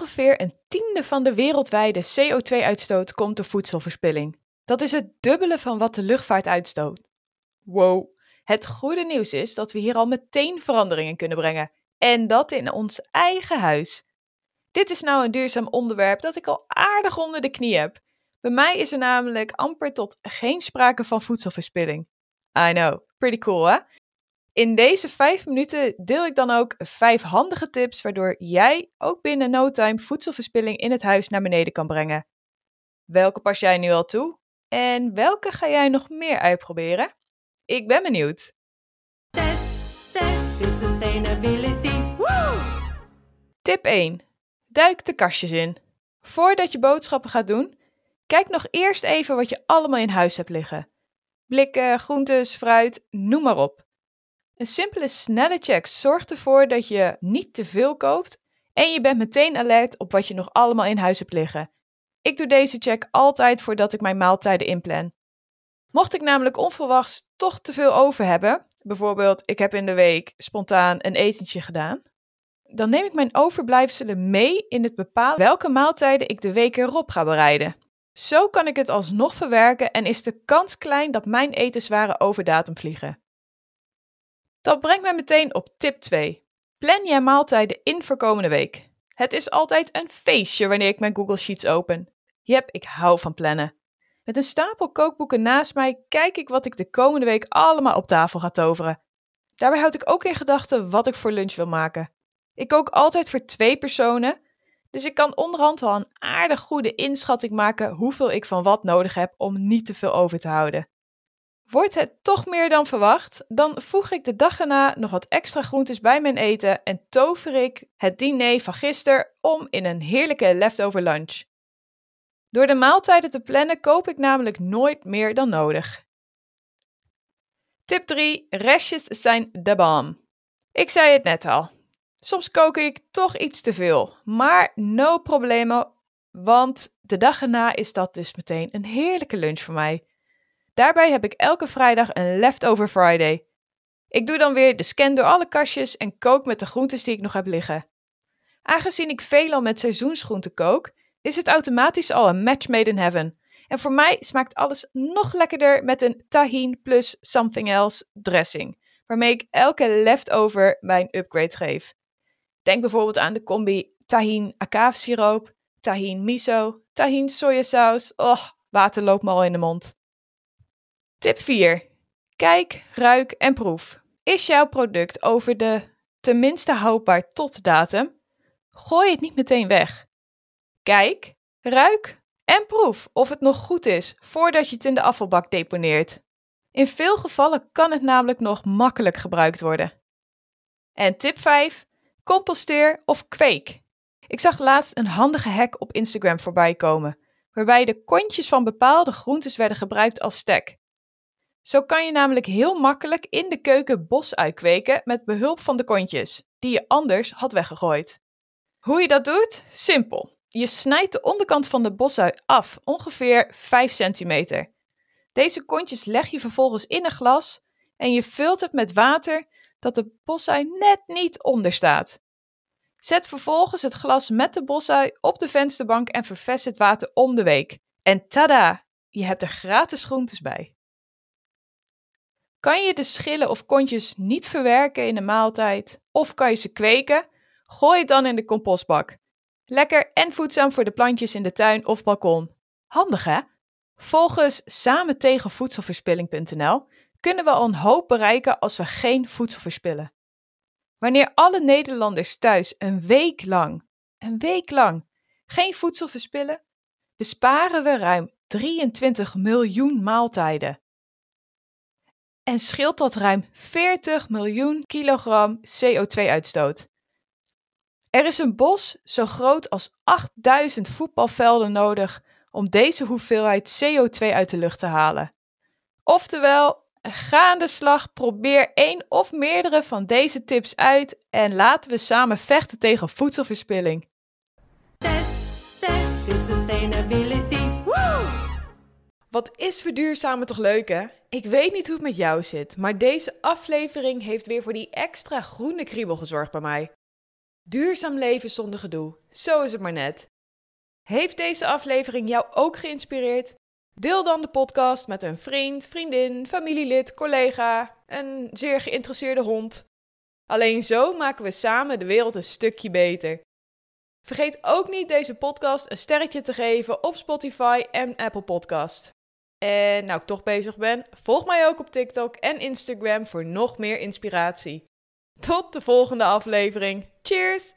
Ongeveer een tiende van de wereldwijde CO2-uitstoot komt door voedselverspilling. Dat is het dubbele van wat de luchtvaart uitstoot. Wow. Het goede nieuws is dat we hier al meteen veranderingen kunnen brengen. En dat in ons eigen huis. Dit is nou een duurzaam onderwerp dat ik al aardig onder de knie heb. Bij mij is er namelijk amper tot geen sprake van voedselverspilling. I know, pretty cool hè? In deze vijf minuten deel ik dan ook vijf handige tips waardoor jij ook binnen no time voedselverspilling in het huis naar beneden kan brengen. Welke pas jij nu al toe? En welke ga jij nog meer uitproberen? Ik ben benieuwd. Test, test is sustainability. Woo! Tip 1. Duik de kastjes in. Voordat je boodschappen gaat doen, kijk nog eerst even wat je allemaal in huis hebt liggen. Blikken, groentes, fruit, noem maar op. Een simpele snelle check zorgt ervoor dat je niet te veel koopt en je bent meteen alert op wat je nog allemaal in huis hebt liggen. Ik doe deze check altijd voordat ik mijn maaltijden inplan. Mocht ik namelijk onverwachts toch te veel over hebben, bijvoorbeeld ik heb in de week spontaan een etentje gedaan, dan neem ik mijn overblijfselen mee in het bepalen welke maaltijden ik de week erop ga bereiden. Zo kan ik het alsnog verwerken en is de kans klein dat mijn etenswaren over datum vliegen. Dat brengt mij meteen op tip 2. Plan je maaltijden in voor komende week. Het is altijd een feestje wanneer ik mijn Google Sheets open. Jep, ik hou van plannen. Met een stapel kookboeken naast mij kijk ik wat ik de komende week allemaal op tafel ga toveren. Daarbij houd ik ook in gedachten wat ik voor lunch wil maken. Ik kook altijd voor twee personen, dus ik kan onderhand wel een aardig goede inschatting maken hoeveel ik van wat nodig heb om niet te veel over te houden. Wordt het toch meer dan verwacht, dan voeg ik de dag erna nog wat extra groentes bij mijn eten en tover ik het diner van gisteren om in een heerlijke leftover lunch. Door de maaltijden te plannen koop ik namelijk nooit meer dan nodig. Tip 3. Restjes zijn de bam. Ik zei het net al. Soms kook ik toch iets te veel, maar no problemo, want de dag erna is dat dus meteen een heerlijke lunch voor mij. Daarbij heb ik elke vrijdag een leftover Friday. Ik doe dan weer de scan door alle kastjes en kook met de groentes die ik nog heb liggen. Aangezien ik veelal met seizoensgroenten kook, is het automatisch al een match made in heaven. En voor mij smaakt alles nog lekkerder met een tahin plus something else dressing, waarmee ik elke leftover mijn upgrade geef. Denk bijvoorbeeld aan de combi tahin akaafiesiroop, tahin miso, tahin sojasaus. Oh, water loopt me al in de mond. Tip 4. Kijk, ruik en proef. Is jouw product over de tenminste houdbaar tot datum? Gooi het niet meteen weg. Kijk, ruik en proef of het nog goed is voordat je het in de afvalbak deponeert. In veel gevallen kan het namelijk nog makkelijk gebruikt worden. En tip 5. Composteer of kweek. Ik zag laatst een handige hack op Instagram voorbij komen, waarbij de kontjes van bepaalde groentes werden gebruikt als stek. Zo kan je namelijk heel makkelijk in de keuken bosui kweken met behulp van de kontjes, die je anders had weggegooid. Hoe je dat doet? Simpel. Je snijdt de onderkant van de bosui af, ongeveer 5 centimeter. Deze kontjes leg je vervolgens in een glas en je vult het met water dat de bosui net niet onder staat. Zet vervolgens het glas met de bosui op de vensterbank en vervest het water om de week. En tada! Je hebt er gratis groentes bij. Kan je de schillen of kontjes niet verwerken in de maaltijd of kan je ze kweken? Gooi het dan in de compostbak. Lekker en voedzaam voor de plantjes in de tuin of balkon. Handig hè? Volgens samen tegen voedselverspilling.nl kunnen we al een hoop bereiken als we geen voedsel verspillen. Wanneer alle Nederlanders thuis een week lang, een week lang, geen voedsel verspillen, besparen we ruim 23 miljoen maaltijden. En scheelt dat ruim 40 miljoen kilogram CO2-uitstoot. Er is een bos zo groot als 8000 voetbalvelden nodig om deze hoeveelheid CO2 uit de lucht te halen. Oftewel, ga aan de slag, probeer één of meerdere van deze tips uit en laten we samen vechten tegen voedselverspilling. Test, test! Wat is verduurzamen toch leuk hè? Ik weet niet hoe het met jou zit, maar deze aflevering heeft weer voor die extra groene kriebel gezorgd bij mij. Duurzaam leven zonder gedoe. Zo is het maar net. Heeft deze aflevering jou ook geïnspireerd? Deel dan de podcast met een vriend, vriendin, familielid, collega, een zeer geïnteresseerde hond. Alleen zo maken we samen de wereld een stukje beter. Vergeet ook niet deze podcast een sterretje te geven op Spotify en Apple Podcast. En nou ik toch bezig ben, volg mij ook op TikTok en Instagram voor nog meer inspiratie. Tot de volgende aflevering. Cheers!